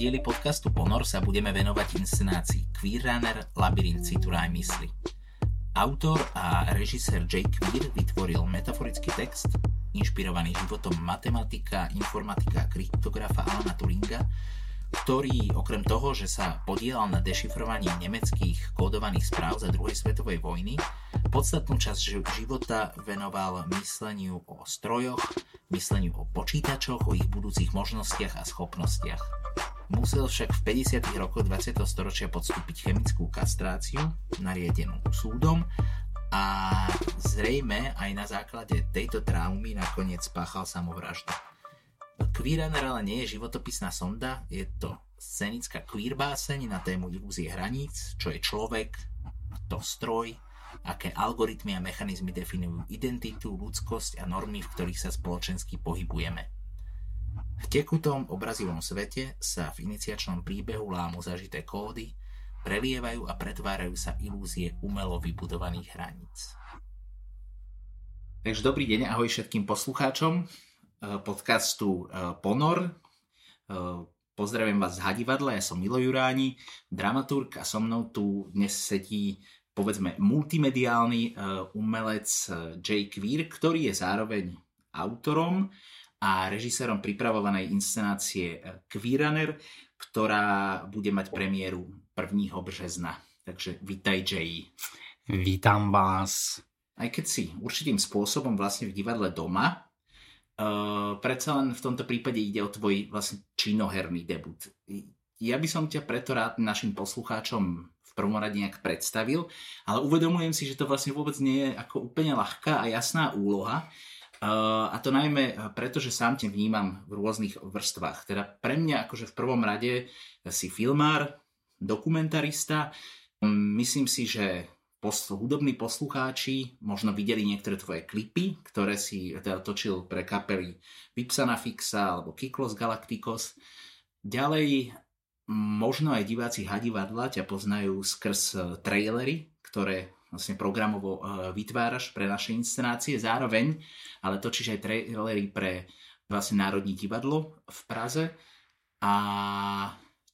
dieli podcastu Ponor sa budeme venovať inscenácii Queer Runner Labyrint citu aj mysli. Autor a režisér Jake Queer vytvoril metaforický text, inšpirovaný životom matematika, informatika a kryptografa Alana Turinga, ktorý okrem toho, že sa podielal na dešifrovaní nemeckých kódovaných správ za druhej svetovej vojny, podstatnú časť života venoval mysleniu o strojoch, mysleniu o počítačoch, o ich budúcich možnostiach a schopnostiach. Musel však v 50. rokoch 20. storočia podstúpiť chemickú kastráciu, nariedenú súdom, a zrejme aj na základe tejto traumy nakoniec spáchal samovraždu. Queerunner ale nie je životopisná sonda, je to scenická queer báseň na tému ilúzie hraníc, čo je človek, to stroj, aké algoritmy a mechanizmy definujú identitu, ľudskosť a normy, v ktorých sa spoločensky pohybujeme. V tekutom obrazivom svete sa v iniciačnom príbehu lámu zažité kódy, prelievajú a pretvárajú sa ilúzie umelo vybudovaných hraníc. Takže dobrý deň, ahoj všetkým poslucháčom. Eh, podcastu eh, Ponor. Eh, pozdravím vás z Hadivadla, ja som Milo Juráni, dramaturg a so mnou tu dnes sedí povedzme multimediálny umelec Jay Queer, ktorý je zároveň autorom a režisérom pripravovanej inscenácie Queeraner, ktorá bude mať premiéru 1. března. Takže vítaj Jay. Vítám vás. Aj keď si určitým spôsobom vlastne v divadle doma, Uh, predsa len v tomto prípade ide o tvoj vlastne činoherný debut. Ja by som ťa preto rád našim poslucháčom v prvom rade nejak predstavil, ale uvedomujem si, že to vlastne vôbec nie je ako úplne ľahká a jasná úloha. A to najmä preto, že sám ťa vnímam v rôznych vrstvách. Teda pre mňa akože v prvom rade si filmár, dokumentarista. Myslím si, že posl- hudobní poslucháči možno videli niektoré tvoje klipy, ktoré si teda točil pre kapely Vipsana Fixa alebo Kiklos Galacticos. Ďalej možno aj diváci Hadivadla ťa poznajú skrz e, trailery, ktoré vlastne programovo e, vytváraš pre naše inscenácie. Zároveň ale točíš aj trailery pre vlastne Národní divadlo v Praze. A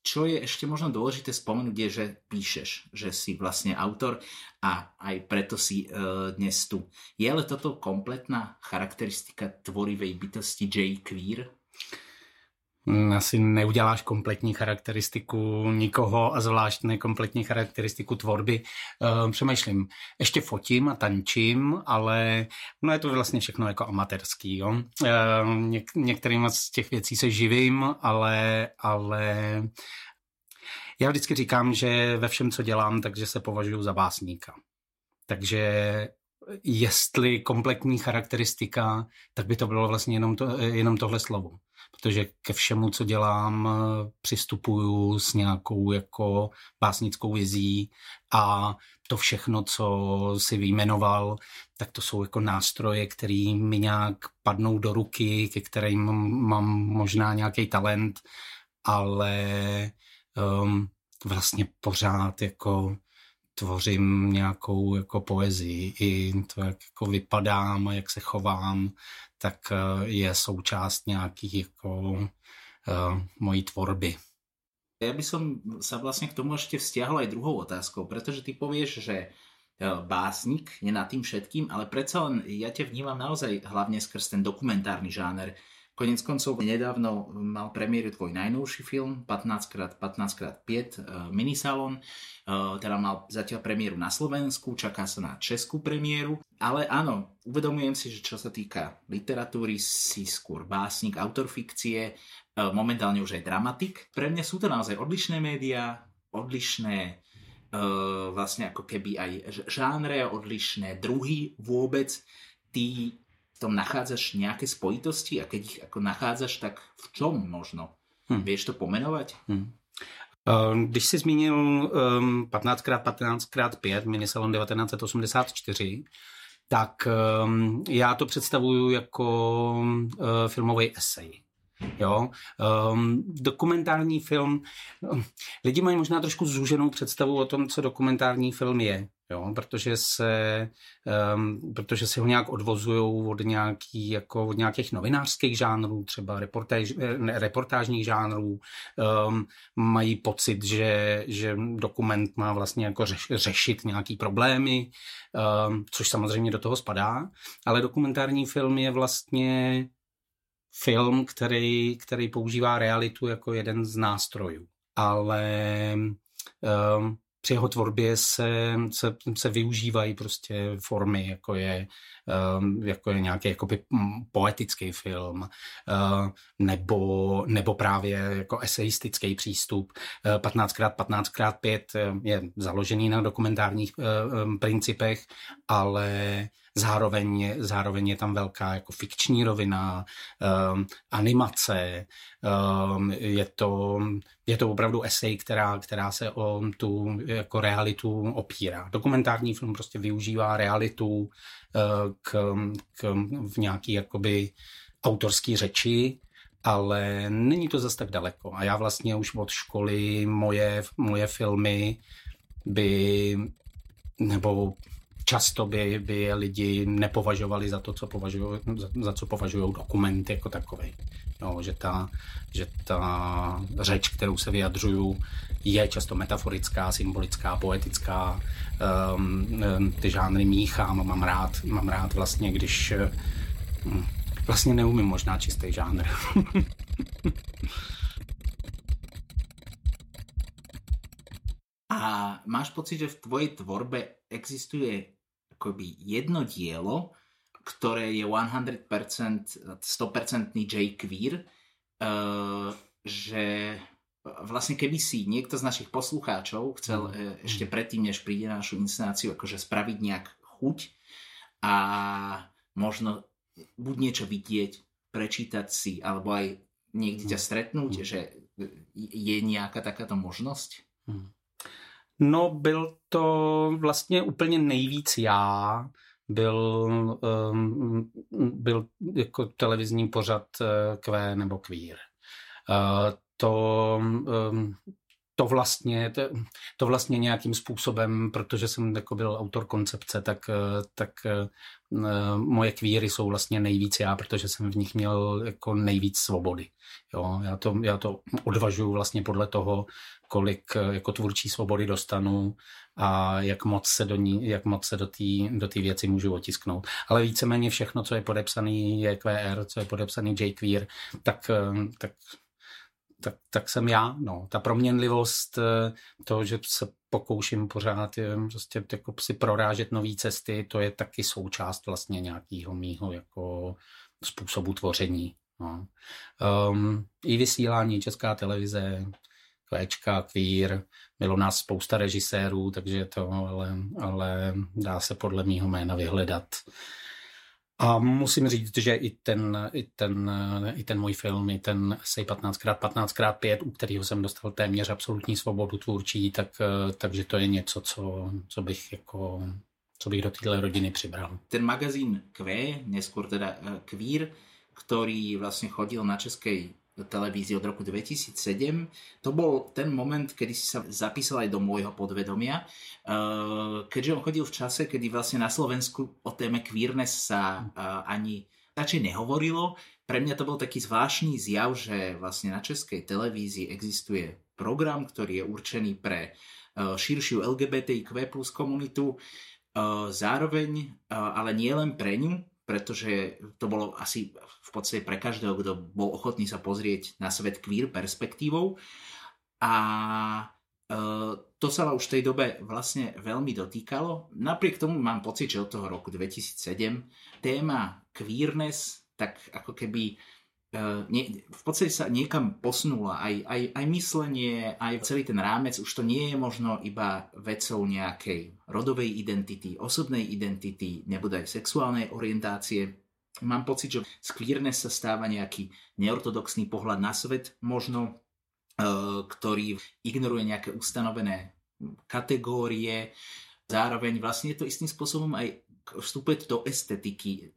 čo je ešte možno dôležité spomenúť je, že píšeš, že si vlastne autor a aj preto si uh, dnes tu. Je ale toto kompletná charakteristika tvorivej bytosti J. Queer? Mm, asi neuděláš kompletní charakteristiku nikoho a zvlášť nekompletní charakteristiku tvorby. Uh, přemýšlím, ještě fotím a tančím, ale no je to vlastně všechno jako amatérský. Jo? Uh, něk- některým z těch věcí se živím, ale, ale já vždycky říkám, že ve všem, co dělám, takže se považuji za básníka. Takže jestli kompletní charakteristika, tak by to bylo vlastně jenom, to, jenom tohle slovo protože ke všemu, co dělám, přistupuju s nějakou jako básnickou vizí a to všechno, co si vyjmenoval, tak to jsou jako nástroje, které mi nějak padnou do ruky, ke kterým mám možná nějaký talent, ale um, vlastně pořád jako tvořím nějakou jako poezii. I to, jak jako vypadám a jak se chovám, tak eh, je součást nějakých jako uh, mojí tvorby. Ja by som sa vlastne k tomu ešte vzťahol aj druhou otázkou, pretože ty povieš, že eh, básnik je nad tým všetkým, ale len ja ťa vnímam naozaj hlavne skrz ten dokumentárny žáner. Konec koncov nedávno mal premiéru tvoj najnovší film 15x15x5 minisalon, teda mal zatiaľ premiéru na Slovensku, čaká sa na českú premiéru, ale áno, uvedomujem si, že čo sa týka literatúry, si skôr básnik, autor fikcie, momentálne už aj dramatik. Pre mňa sú to naozaj odlišné médiá, odlišné vlastne ako keby aj žánre, odlišné druhy vôbec. Ty v tom nachádzaš nejaké spojitosti a keď ich ako nachádzaš, tak v čom možno? Hmm. Vieš to pomenovať? Hmm. Když jsi zmínil um, 15x15x5 Minisalon 1984, tak um, já to představuju jako uh, filmový esej. Jo? Um, dokumentární film, no, lidi mají možná trošku zúženou představu o tom, co dokumentární film je, jo? Protože, se, um, protože si ho nějak odvozují od, nějaký, jako od nějakých novinářských žánrů, třeba reportáž, ne, reportážních žánrů, um, mají pocit, že, že dokument má vlastně jako řeš, řešit nějaký problémy, um, což samozřejmě do toho spadá, ale dokumentární film je vlastně film, který, který používá realitu jako jeden z nástrojů. Ale um, při jeho tvorbě se, se, se využívají prostě formy, jako je, jako je nějaký jakoby poetický film, uh, nebo, nebo právě jako eseistický přístup. Uh, 15x15x5 je založený na dokumentárních principech, ale Zároveň, zároveň je tam velká jako fikční rovina, animace, je, to, je to opravdu esej, která, která se o tu jako realitu opírá. Dokumentární film prostě využívá realitu k, k, v nějaký jakoby autorský řeči, ale není to zas tak daleko. A já vlastně už od školy moje, moje filmy by, nebo často by, by je lidi nepovažovali za to, co považují, za, za co považují dokument jako takový. No, že, ta, že ta řeč, kterou se vyjadřuju, je často metaforická, symbolická, poetická. Um, ty žánry míchám, mám rád, mám rád vlastně, když um, vlastně neumím možná čistý žánr. A máš pocit, že v tvojej tvorbe existuje akoby jedno dielo, ktoré je 100%, 100% J. Queer, uh, že vlastne keby si niekto z našich poslucháčov chcel uh, ešte predtým, než príde na našu inscenáciu, akože spraviť nejak chuť a možno buď niečo vidieť, prečítať si, alebo aj niekde ťa stretnúť, mm. že je nějaká takáto možnosť? Mm. No, byl to vlastně úplně nejvíc já. Byl, um, byl jako televizní pořad uh, Q nebo Queer. Uh, to, um, to vlastně, to, to vlastně nějakým způsobem, protože jsem jako byl autor koncepce, tak, tak uh, moje kvíry jsou vlastně nejvíc já, protože jsem v nich měl jako nejvíc svobody. Jo, já, to, já to odvažuji vlastně podle toho, kolik eh, jako tvůrčí svobody dostanu a jak moc se do ní, jak moc se do té do věci můžu otisknout. Ale víceméně všechno, co je podepsaný JQR, co je podepsaný JQueer, tak, eh, tak tak, tak jsem já. No. Ta proměnlivost, eh, to, že se pokouším pořád prostě jako si prorážet nové cesty, to je taky součást vlastně nějakého mýho jako způsobu tvoření. No. Um, I vysílání Česká televize, Kvéčka, Queer, bylo nás spousta režisérů, takže to, ale, ale dá se podle mýho jména vyhledat. A musím říct, že i ten, i ten, i ten můj film, i ten Sej 15x15x5, u kterého jsem dostal téměř absolutní svobodu tvůrčí, tak, takže to je něco, co, co bych jako co bych do téhle rodiny přibral. Ten magazín Q, neskôr teda eh, Queer, ktorý vlastne chodil na českej televízii od roku 2007. To bol ten moment, kedy si sa zapísal aj do môjho podvedomia, eh, keďže on chodil v čase, kedy vlastne na Slovensku o téme queerness sa eh, ani radšej nehovorilo. Pre mňa to bol taký zvláštny zjav, že vlastne na českej televízii existuje program, ktorý je určený pre eh, širšiu LGBTIQ plus komunitu, zároveň, ale nie len pre ňu, pretože to bolo asi v podstate pre každého, kto bol ochotný sa pozrieť na svet queer perspektívou. A e, to sa už v tej dobe vlastne veľmi dotýkalo. Napriek tomu mám pocit, že od toho roku 2007 téma queerness tak ako keby nie, v podstate sa niekam posunula aj, aj, aj myslenie, aj celý ten rámec, už to nie je možno iba vecou nejakej rodovej identity, osobnej identity, nebude aj sexuálnej orientácie. Mám pocit, že z sa stáva nejaký neortodoxný pohľad na svet, možno, uh, ktorý ignoruje nejaké ustanovené kategórie. Zároveň vlastne je to istým spôsobom aj vstupuje do estetiky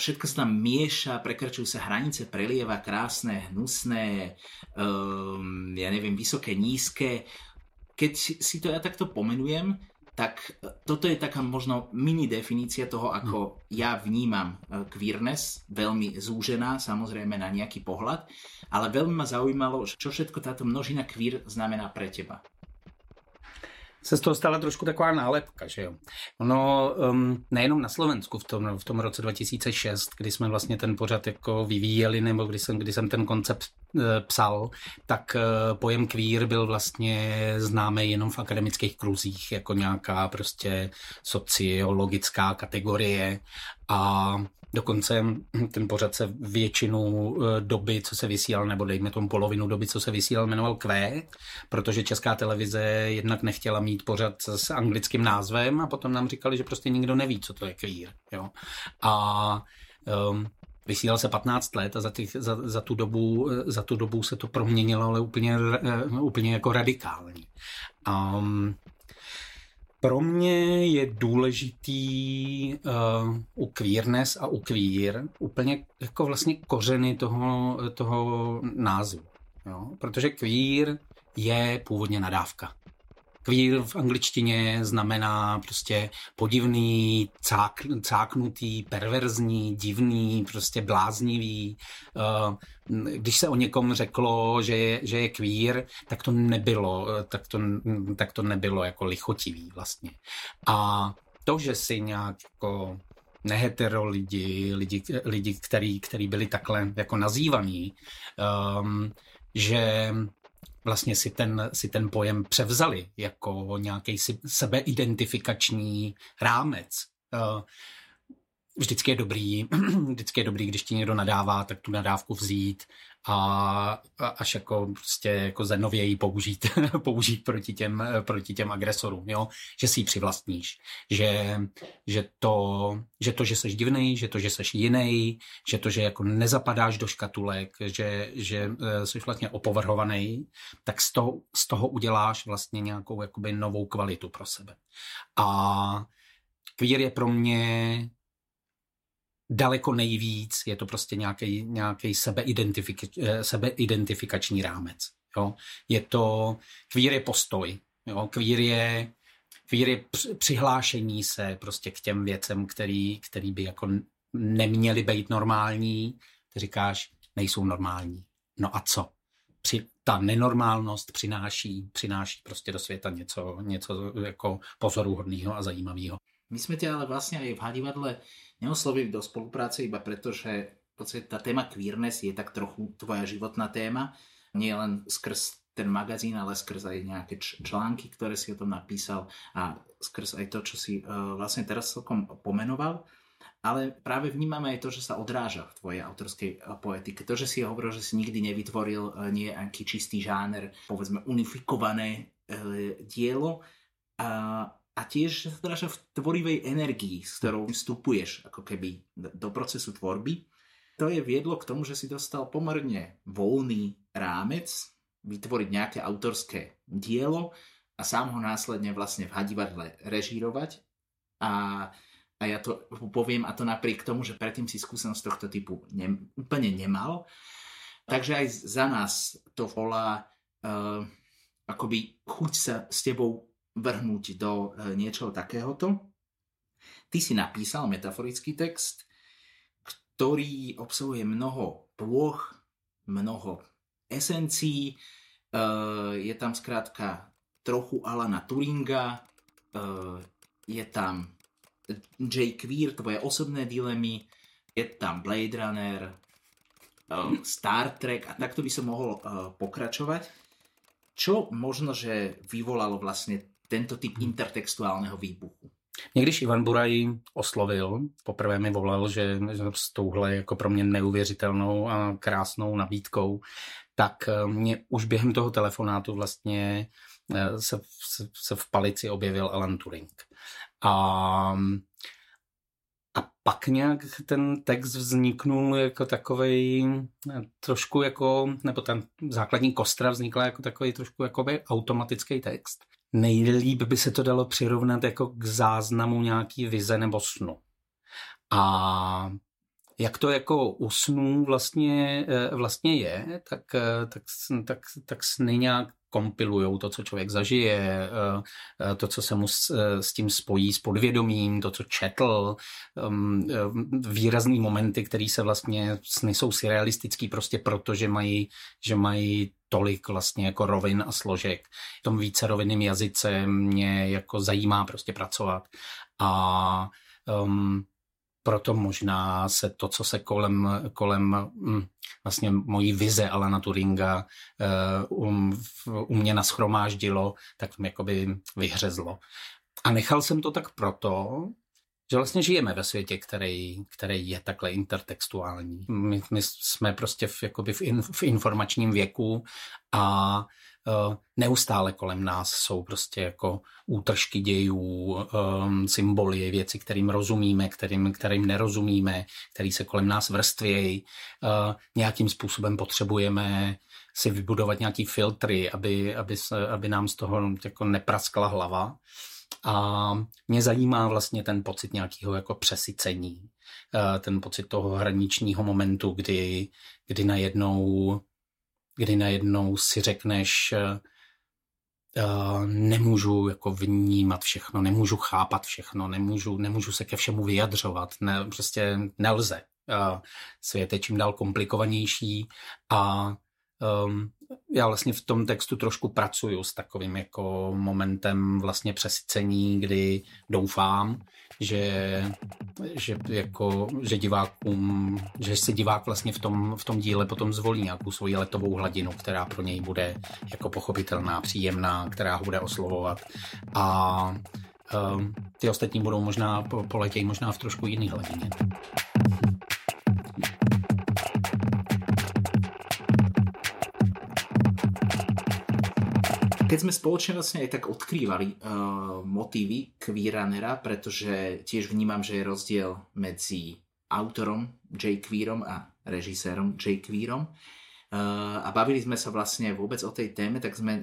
všetko sa tam mieša, prekračujú sa hranice, prelieva krásne, hnusné, um, ja neviem, vysoké, nízke. Keď si to ja takto pomenujem, tak toto je taká možno mini definícia toho, ako ja vnímam e, queerness, veľmi zúžená samozrejme na nejaký pohľad, ale veľmi ma zaujímalo, čo všetko táto množina queer znamená pre teba se z toho stala trošku taková nálepka, že jo. Ono um, nejenom na Slovensku v tom, v tom roce 2006, kdy jsme vlastně ten pořad jako vyvíjeli, nebo kdy jsem, kdy jsem ten koncept uh, psal, tak uh, pojem queer byl vlastně známý jenom v akademických kruzích, jako nějaká prostě sociologická kategorie a Dokonce ten pořad se většinu eh, doby, co se vysílal, nebo dejme tomu polovinu doby, co se vysílal, jmenoval Q, protože česká televize jednak nechtěla mít pořad s anglickým názvem a potom nám říkali, že prostě nikdo neví, co to je queer. Jo? A um, vysílal se 15 let a za, těch, za, za, tu dobu, eh, za tu dobu se to proměnilo, ale úplně, uh, úplně jako radikálně. Um, pro mě je důležitý uh, u queerness a u queer úplně jako vlastně kořeny toho, toho názvu. Jo? Protože queer je původně nadávka. Queer v angličtině znamená prostě podivný, cák, cáknutý, perverzní, divný, prostě bláznivý. Eh, když se o někom řeklo, že je, že je queer, tak to nebylo, tak to, tak to nebylo jako lichotivý vlastně. A to, že si nějak jako nehetero lidi, lidi, lidi který, který byli takhle jako nazývaný, um, že vlastně si ten, si ten pojem převzali jako nějaký sebeidentifikační rámec. Eh, vždycky je dobrý, vždycky je dobrý, když ti někdo nadává, tak tu nadávku vzít a až jako prostě jako zenověji použít, použít proti těm, proti těm agresorům, jo? že si ji přivlastníš, že, že, to, že to, že seš divný, že to, že seš jiný, že to, že jako nezapadáš do škatulek, že, že eh, jsi vlastně opovrhovaný, tak z toho, z toho uděláš vlastně nějakou jakoby novou kvalitu pro sebe. A queer je pro mě daleko nejvíc je to prostě nějaký, nějaký sebeidentifikač, eh, sebeidentifikační rámec. Jo? Je to, queer je postoj, jo? Queer je, queer je přihlášení se prostě k těm věcem, který, který by jako neměly být normální. Ty říkáš, nejsou normální. No a co? Při, ta nenormálnost přináší, přináší prostě do světa něco, něco jako pozoruhodného a zajímavého. My jsme tě ale vlastně i v Hadivadle neoslovili do spolupráce iba preto, že v podstate tá téma queerness je tak trochu tvoja životná téma, nie len skrz ten magazín, ale skrz aj nejaké články, ktoré si o tom napísal a skrz aj to, čo si uh, vlastne teraz celkom pomenoval. Ale práve vnímame aj to, že sa odráža v tvojej autorskej uh, poetike. To, že si hovoril, že si nikdy nevytvoril uh, nejaký čistý žáner, povedzme unifikované dielo, a a tiež sa zdráža v tvorivej energii, s ktorou vstupuješ ako keby do procesu tvorby. To je viedlo k tomu, že si dostal pomerne voľný rámec, vytvoriť nejaké autorské dielo a sám ho následne vlastne v hadivadle režírovať. A, a ja to poviem, a to napriek tomu, že predtým si skúsenosť tohto typu ne, úplne nemal. Takže aj za nás to volá uh, akoby chuť sa s tebou vrhnúť do e, niečoho takéhoto. Ty si napísal metaforický text, ktorý obsahuje mnoho plôch, mnoho esencií, e, je tam zkrátka trochu Alana Turinga, e, je tam J. Queer, tvoje osobné dilemy, je tam Blade Runner, Star Trek a takto by som mohol pokračovať. Čo možno, že vyvolalo vlastne tento typ intertextuálneho výbuchu. Mě když Ivan Buraj oslovil, poprvé mi volal, že s touhle jako pro mě neuvěřitelnou a krásnou nabídkou, tak eh, mě už během toho telefonátu vlastně eh, se, se, se v palici objevil Alan Turing. A, a pak nějak ten text vzniknul jako takový eh, trošku jako, nebo ten základní kostra vznikla jako takový trošku jakoby automatický text nejlíp by se to dalo přirovnat jako k záznamu nějaký vize nebo snu. A jak to jako usnů vlastně, vlastně je, tak, tak, tak, tak sny nějak kompilují to, co člověk zažije, to, co se mu s, s tím spojí s podvědomím, to, co četl, um, výrazný momenty, které se vlastně sny jsou surrealistický prostě proto, že mají, že mají tolik vlastně jako rovin a složek. V tom více rovinným jazyce mě jako zajímá prostě pracovat a um, proto možná se to, co se kolem, kolem um, vlastně mojí vize Alana Turinga uh, um, u mě naschromáždilo, tak mi jakoby vyhřezlo. A nechal jsem to tak proto, že vlastně žijeme ve světě, který, který je takhle intertextuální. My, my jsme prostě v, jakoby v, in, v informačním věku a uh, neustále kolem nás jsou prostě jako útržky dějů, um, symboly, věci, kterým rozumíme, kterým, kterým nerozumíme, který se kolem nás vrstvějí. Uh, nějakým způsobem potřebujeme si vybudovat nějaký filtry, aby, aby, se, aby nám z toho jako nepraskla hlava. A mě zajímá vlastně ten pocit nějakého jako přesycení, eh, ten pocit toho hraničního momentu, kdy, kdy najednou, kdy najednou si řekneš, Uh, nemůžu jako vnímat všechno, nemůžu chápat všechno, nemůžu, nemůžu se ke všemu vyjadřovat, ne, prostě nelze. Svět je čím dál komplikovanější a um, já vlastně v tom textu trošku pracuju s takovým jako momentem vlastně přesycení, kdy doufám, že, že, jako, že divákům, že si divák vlastně v tom, v tom díle potom zvolí nějakou svoji letovou hladinu, která pro něj bude jako pochopitelná, příjemná, která ho bude oslovovat a um, ty ostatní budou možná poletějí možná v trošku jiný hladině. Keď sme spoločne vlastne aj tak odkrývali uh, motívy Queeranera, pretože tiež vnímam, že je rozdiel medzi autorom J. Queerom a režisérom J. Queerom. Uh, a bavili sme sa vlastne vôbec o tej téme, tak sme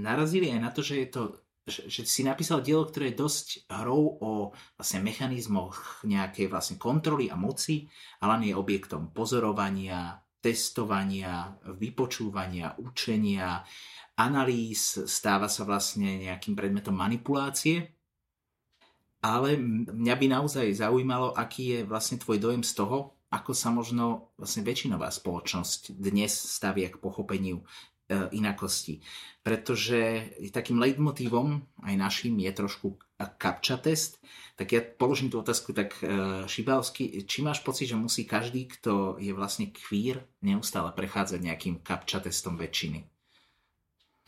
narazili aj na to, že je to že, že si napísal dielo, ktoré je dosť hrou o vlastne mechanizmoch nejakej vlastne kontroly a moci, ale je objektom pozorovania, testovania, vypočúvania, učenia, analýz, stáva sa vlastne nejakým predmetom manipulácie. Ale mňa by naozaj zaujímalo, aký je vlastne tvoj dojem z toho, ako sa možno vlastne väčšinová spoločnosť dnes stavia k pochopeniu e, inakosti. Pretože takým leitmotívom aj našim je trošku kapča test, tak ja položím tú otázku tak e, šibalsky. Či máš pocit, že musí každý, kto je vlastne queer, neustále prechádzať nejakým kapča testom väčšiny?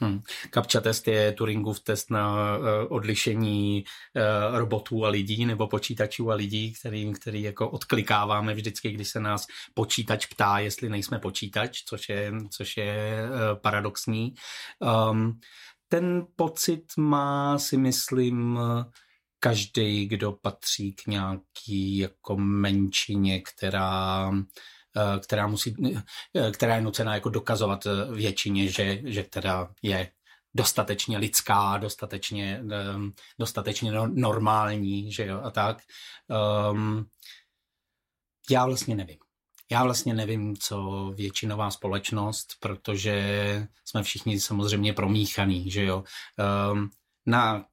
Hmm. Captcha test je Turingův test na uh, odlišení uh, robotů a lidí nebo počítačů a lidí, který, který jako odklikáváme vždycky, když se nás počítač ptá, jestli nejsme počítač, což je, což je uh, paradoxní. Um, ten pocit má, si myslím, každý, kdo patří k nějaký jako menšině, která která, musí, eh, která je nucená jako dokazovat eh, většině, že, že teda je dostatečně lidská, dostatečně, dostatečně no, normální, že jo, a tak. Um, já vlastně nevím. Já vlastně nevím, co většinová společnost, protože jsme všichni samozřejmě promíchaný, že jo. Um, na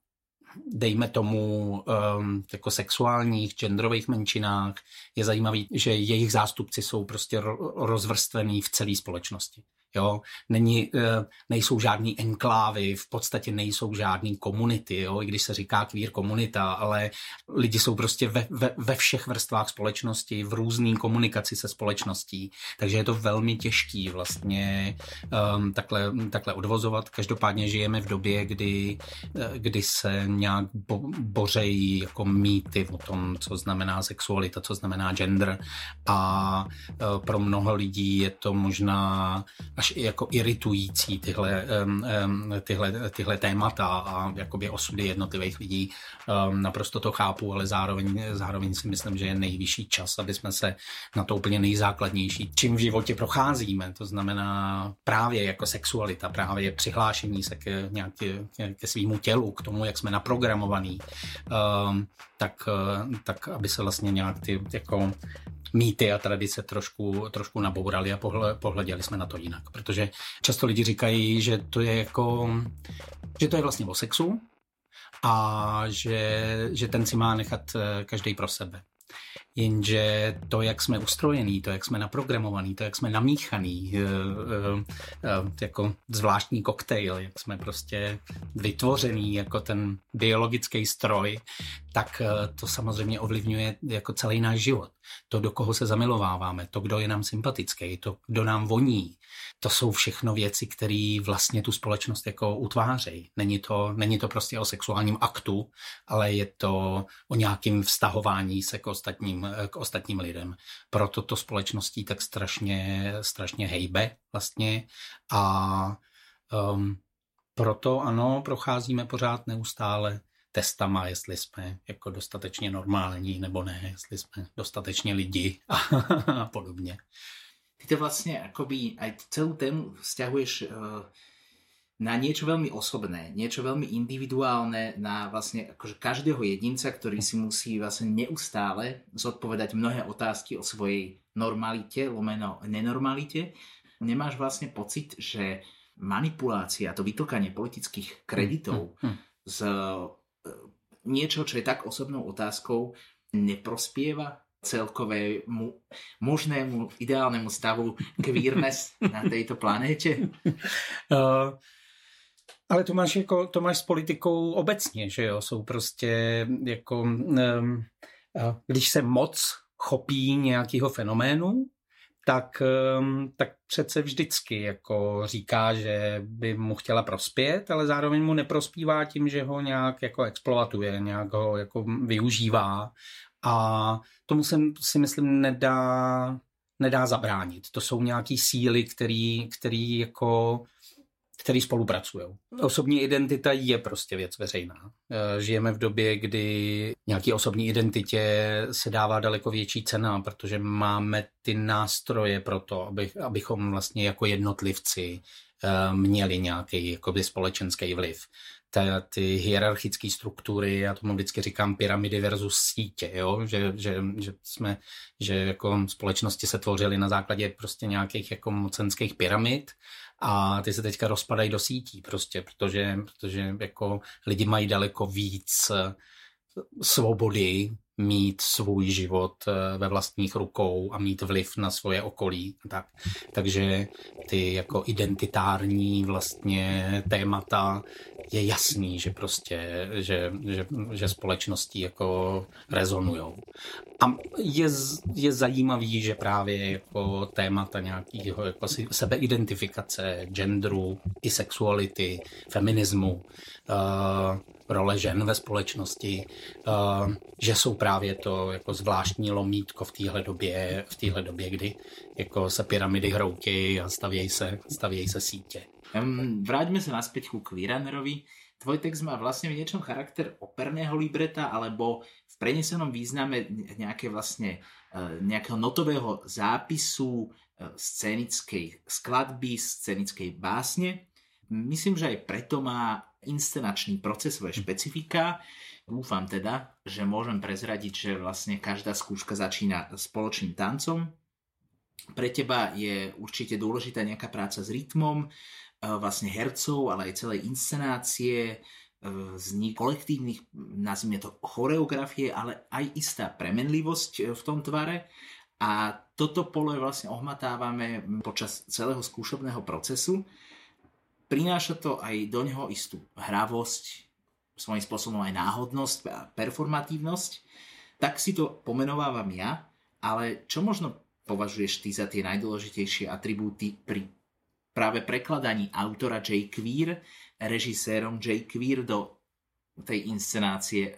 dejme tomu um, jako sexuálních, genderových menšinách, je zajímavý, že jejich zástupci jsou prostě rozvrstvený v celé společnosti. Jo? Není, eh, nejsou žádný enklávy, v podstatě nejsou žádný komunity, jo? i když se říká queer komunita, ale lidi jsou prostě ve, ve, ve všech vrstvách společnosti, v různé komunikaci se společností, takže je to velmi těžký vlastně um, takhle, takhle odvozovat. Každopádně žijeme v době, kdy, eh, kdy se nějak bo, bořejí jako mýty o tom, co znamená sexualita, co znamená gender a uh, pro mnoho lidí je to možná až i jako iritující tyhle, tyhle, tyhle témata a jakoby osudy jednotlivých lidí. Naprosto to chápu, ale zároveň, zároveň si myslím, že je nejvyšší čas, aby jsme se na to úplně nejzákladnější, čím v životě procházíme, to znamená právě jako sexualita, právě přihlášení se k nějaké, ke svýmu tělu, k tomu, jak jsme naprogramovaní, tak, tak aby se vlastně nějak ty jako mýty a tradice trošku, trošku nabourali a pohle, pohleděli jsme na to jinak. Protože často lidi říkají, že to je jako, že to je vlastně o sexu a že, že ten si má nechat eh, každý pro sebe. Jenže to, jak jsme ustrojení, to, jak jsme naprogramovaný, to, jak jsme namíchaný, eh, eh, jako zvláštní koktejl, jak jsme prostě vytvořený jako ten biologický stroj, tak to samozřejmě ovlivňuje jako celý náš život. To, do koho se zamilováváme, to, kdo je nám sympatický, to, kdo nám voní, to jsou všechno věci, které vlastně tu společnost jako utvářejí. Není to, není to prostě o sexuálním aktu, ale je to o nějakém vztahování se k ostatním, k ostatním lidem. Proto to společností tak strašně, strašně hejbe vlastně a um, proto ano, procházíme pořád neustále testama, jestli jsme jako dostatečně normální nebo ne, jestli jsme dostatečně lidi a, a podobně. Ty to vlastne akoby aj celú tému vzťahuješ uh, na niečo veľmi osobné, niečo veľmi individuálne, na vlastne akože každého jedinca, ktorý si musí vlastne neustále zodpovedať mnohé otázky o svojej normalite, lomeno nenormalite. Nemáš vlastne pocit, že manipulácia, to vytokanie politických kreditov hm, hm, hm. z niečo, čo je tak osobnou otázkou, neprospieva celkovému možnému ideálnemu stavu queerness na této planétě? Uh, ale to máš, jako, to máš s politikou obecně, že jo? Jsou prostě jako, um, když se moc chopí nějakého fenoménu, tak, um, tak přece vždycky jako říká, že by mu chtěla prospět, ale zároveň mu neprospívá tím, že ho nějak jako exploatuje, nějak ho jako využívá a tomu se si myslím nedá, nedá zabránit. To jsou nějaký síly, který jako který spolupracují. Osobní identita je prostě věc veřejná. E, žijeme v době, kdy nějaký osobní identitě se dává daleko větší cena, protože máme ty nástroje pro to, aby, abychom vlastně jako jednotlivci e, měli nějaký jakoby společenský vliv ta, ty hierarchické struktury, já tomu vždycky říkám pyramidy versus sítě, jo? Že, že, že, jsme, že jako společnosti se tvořily na základě prostě nějakých jako mocenských pyramid a ty se teďka rozpadají do sítí prostě, protože, protože jako lidi mají daleko víc svobody mít svůj život eh, ve vlastních rukou a mít vliv na svoje okolí. Tak. Takže ty jako identitární vlastně témata je jasný, že prostě, že, že, že společnosti jako rezonujou. A je, je zajímavý, že právě jako témata nějakého jako sebeidentifikace, genderu, i sexuality, feminismu, uh, role žen ve společnosti, uh, že jsou právě to jako zvláštní lomítko v téhle době, v téhle době, kdy jako se pyramidy hroutějí a stavějí se, stavějí se sítě. Vráťme se naspäť ku Queeranerovi. Tvoj text má vlastne v niečom charakter operného libreta alebo v prenesenom význame nejaké vlastne e, nejakého notového zápisu e, scénickej skladby, scénickej básne. Myslím, že aj preto má inscenačný proces svoje špecifika. Dúfam teda, že môžem prezradiť, že vlastne každá skúška začína spoločným tancom. Pre teba je určite dôležitá nejaká práca s rytmom, vlastne hercov, ale aj celej inscenácie, e, vznik kolektívnych, nazvime to choreografie, ale aj istá premenlivosť e, v tom tvare. A toto pole vlastne ohmatávame počas celého skúšobného procesu. Prináša to aj do neho istú hravosť, svojím spôsobom aj náhodnosť a performatívnosť. Tak si to pomenovávam ja, ale čo možno považuješ ty za tie najdôležitejšie atribúty pri práve prekladaní autora J. Queer, režisérom J. Queer do tej inscenácie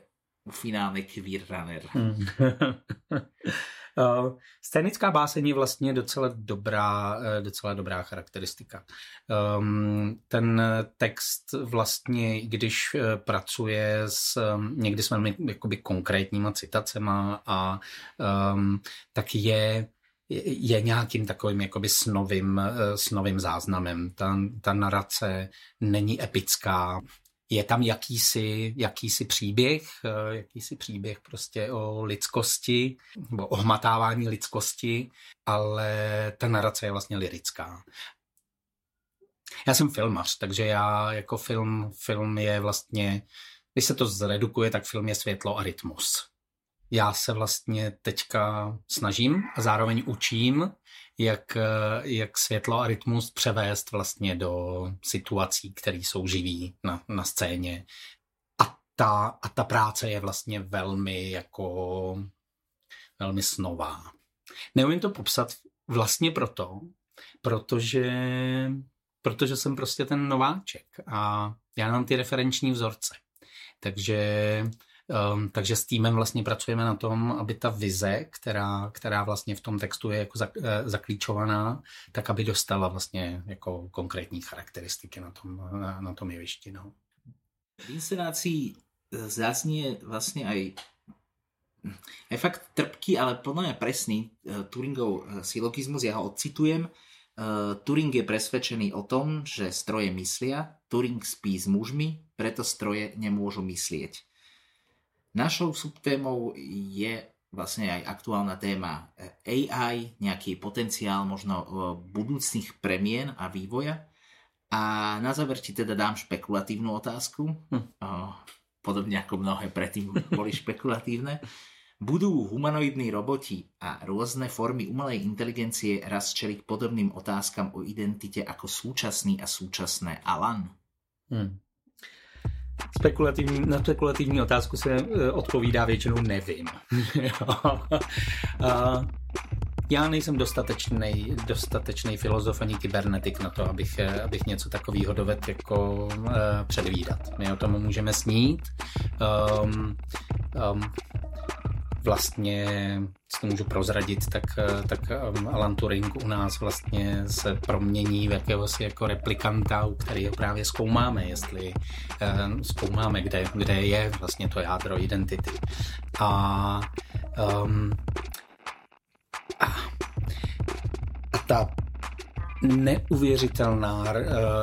finálnej Queer Runner. Hmm. Uh, scénická báseň je vlastně docela dobrá, uh, docela dobrá charakteristika. Um, ten text vlastně, když uh, pracuje s um, někdy s velmi jakoby konkrétníma citacema a um, tak je je nějakým takovým jakoby snovým, snovým záznamem. Ta, ta narace není epická, je tam jakýsi, jakýsi příběh, eh, jakýsi příběh prostě o lidskosti, nebo o hmatávání lidskosti, ale ta narace je vlastně lirická. Já jsem filmař, takže já jako film, film je vlastně, když se to zredukuje, tak film je světlo a rytmus. Já se vlastně teďka snažím a zároveň učím jak, eh, jak světlo a rytmus převést vlastně do situací, které jsou živý na, na scéně. A ta, a ta práce je vlastně velmi jako velmi snová. Neumím to popsat vlastně proto, protože, protože jsem prostě ten nováček a já mám ty referenční vzorce. Takže Um, takže s týmem vlastně pracujeme na tom, aby ta vize, která, která vlastně v tom textu je jako uh, zaklíčovaná, tak aby dostala vlastně jako konkrétní charakteristiky na tom, na, na tom jevišti. No. V inscenácii zaznie vlastně aj aj fakt trpký, ale podľa mňa presný uh, Turingov silogizmus, ja ho odcitujem. Turing je presvedčený o tom, že stroje myslia, Turing spí s mužmi, preto stroje nemôžu myslieť. Našou subtémou je vlastne aj aktuálna téma eh, AI, nejaký potenciál možno eh, budúcných premien a vývoja. A na záver ti teda dám špekulatívnu otázku, hm. Podobne ako mnohé predtým boli špekulatívne. Budú humanoidní roboti a rôzne formy umelej inteligencie raz čeliť podobným otázkam o identite ako súčasný a súčasné Alan? Hmm. Spekulativní, na spekulativní otázku se eh, odpovídá většinou nevím. já nejsem dostatečný, dostatečný filozof ani kybernetik na to, abych, eh, abych něco takového dovedl jako uh, předvídat. My o tom můžeme snít. Um, um, vlastně, co to můžu prozradit, tak, tak um, Alan Turing u nás vlastně se promění v jakéhosi jako replikanta, u kterého právě zkoumáme, jestli uh, zkoumáme, kde, kde je vlastně to jádro identity. A, um, a, a ta neuvěřitelná uh,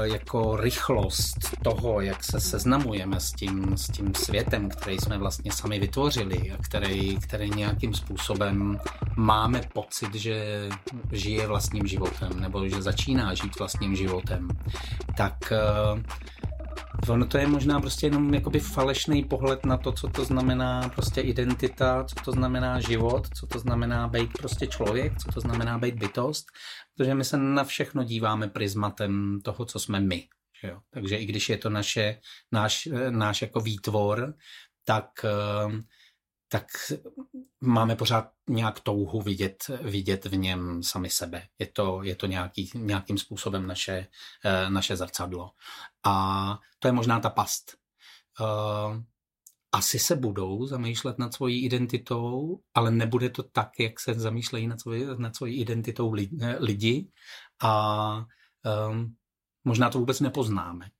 jako rychlost toho, jak se seznamujeme s tím, s tím světem, který jsme vlastně sami vytvořili a který, který nějakým způsobem máme pocit, že žije vlastním životem nebo že začíná žít vlastním životem, tak uh, Ono to je možná prostě jenom jakoby falešný pohled na to, co to znamená prostě identita, co to znamená život, co to znamená být prostě člověk, co to znamená být bytost, protože my se na všechno díváme prismatem toho, co jsme my. jo? Takže i když je to naše, náš, náš jako výtvor, tak uh, tak máme pořád nějak touhu vidět, vidět v něm sami sebe. Je to, je to nějaký, nějakým způsobem naše, eh, naše zrcadlo. A to je možná ta past. Eh, asi se budou zamýšlet nad svojí identitou, ale nebude to tak, jak se zamýšlejí nad svojí, nad svojí identitou eh, lidi a možná to vůbec nepoznáme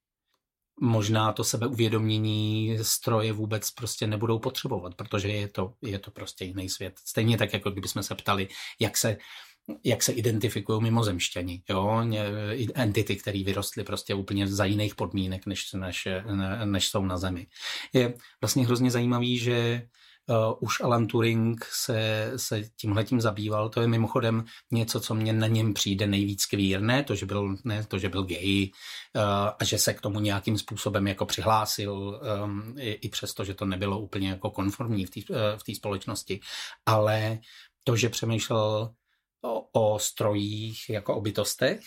možná to sebeuvědomění stroje vůbec prostě nebudou potřebovat, protože je to, je to prostě jiný svět. Stejně tak, jako kdybychom se ptali, jak se jak se identifikují mimozemšťani, jo? entity, které vyrostly prostě úplně za jiných podmínek, než, než, než jsou na Zemi. Je vlastně hrozně zajímavý, že Uh, už Alan Turing se, se tímhletím zabýval. To je mimochodem něco, co mě na něm přijde nejvíc kvírné, to, že byl, ne, to, že byl gay uh, a že se k tomu nějakým způsobem jako přihlásil, um, i, i přesto, že to nebylo úplně jako konformní v té uh, společnosti. Ale to, že přemýšlel o, o strojích jako o bytostech,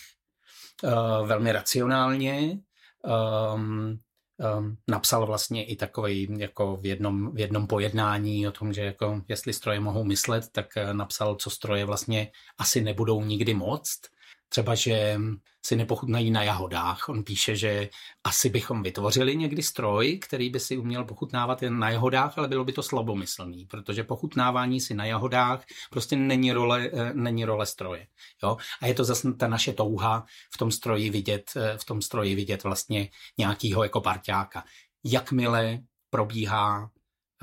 uh, velmi racionálně, um, um, napsal vlastně i takový jako v jednom, v jednom pojednání o tom, že jako jestli stroje mohou myslet, tak uh, napsal, co stroje vlastně asi nebudou nikdy moct. Třeba, že si nepochutnají na jahodách. On píše, že asi bychom vytvořili někdy stroj, který by si uměl pochutnávat jen na jahodách, ale bylo by to slabomyslný, protože pochutnávání si na jahodách prostě není role, eh, není role stroje. Jo? A je to zase ta naše touha v tom stroji vidět, eh, v tom stroji vidět vlastně nějakýho jako parťáka. Jakmile probíhá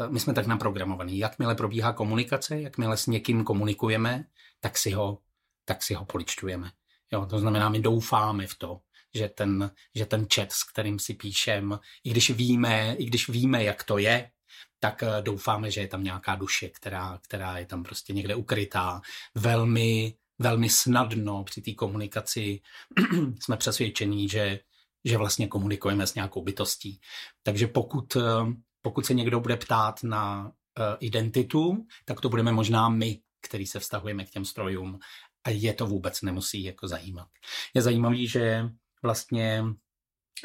eh, my jsme tak naprogramovaní. Jakmile probíhá komunikace, jakmile s někým komunikujeme, tak si ho, tak si ho poličťujeme. Jo, to znamená, my doufáme v to, že ten, že ten chat, s kterým si píšem, i když víme, i když víme, jak to je, tak eh, doufáme, že je tam nějaká duše, která, která je tam prostě někde ukrytá. Velmi, velmi snadno při té komunikaci jsme přesvědčení, že, že vlastně komunikujeme s nějakou bytostí. Takže pokud, eh, pokud se někdo bude ptát na eh, identitu, tak to budeme možná my, který se vztahujeme k těm strojům a je to vůbec nemusí jako zajímat. Je zajímavý, že vlastně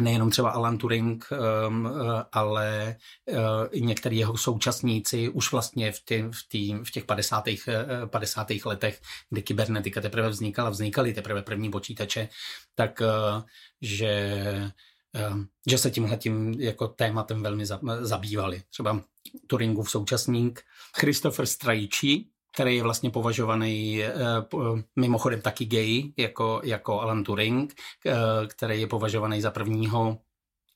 nejenom třeba Alan Turing, um, uh, ale uh, i některý jeho současníci už vlastně v, tý, v, tý, v těch 50. 50. Uh, letech, kdy kybernetika teprve vznikala, vznikaly teprve první počítače, tak že um, že se tímhle tím jako tématem velmi zabývali. Třeba Turingův současník Christopher Strajčí, který je vlastně považovaný eh, mimochodem taky gay, jako, jako Alan Turing, eh, který je považovaný za prvního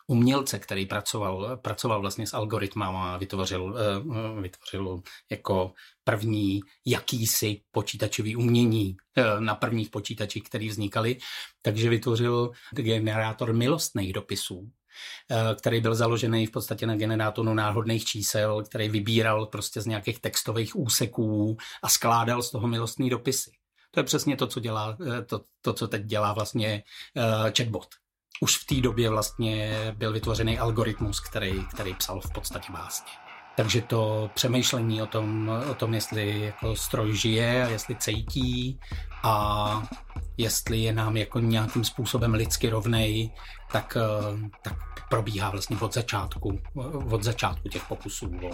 umělce, který pracoval, pracoval vlastně s algoritmama a vytvořil, eh, vytvořil jako první jakýsi počítačový umění na prvních počítačích, které vznikaly, takže vytvořil generátor milostných dopisů, který byl založený v podstatě na generátoru náhodných čísel, který vybíral prostě z nějakých textových úseků a skládal z toho milostní dopisy. To je přesně to, co dělá, eh, to, to co teď dělá vlastně uh, chatbot. Už v té době vlastně byl vytvořený algoritmus, který, který psal v podstatě básně. Takže to přemýšlení o tom, o tom, jestli jako stroj žije a jestli cítí a jestli je nám jako nějakým způsobem lidsky rovnej, tak, eh, tak probíhá vlastně od začátku, od začátku těch pokusů o,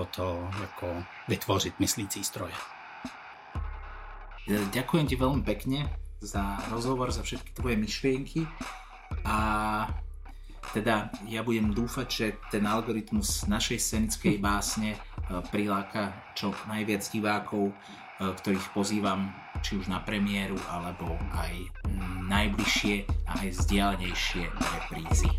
o to jako vytvořit myslící stroje. Ďakujem ti veľmi pekne za rozhovor, za všetky tvoje myšlienky a teda ja budem dúfať, že ten algoritmus našej scenickej básne eh, priláka čo najviac divákov, ktorých pozývam či už na premiéru, alebo aj najbližšie a aj vzdialenejšie reprízy.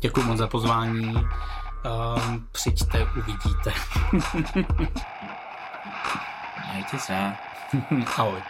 Děkuji moc za pozvání. Um, přijďte, uvidíte. Majte se. Ahoj.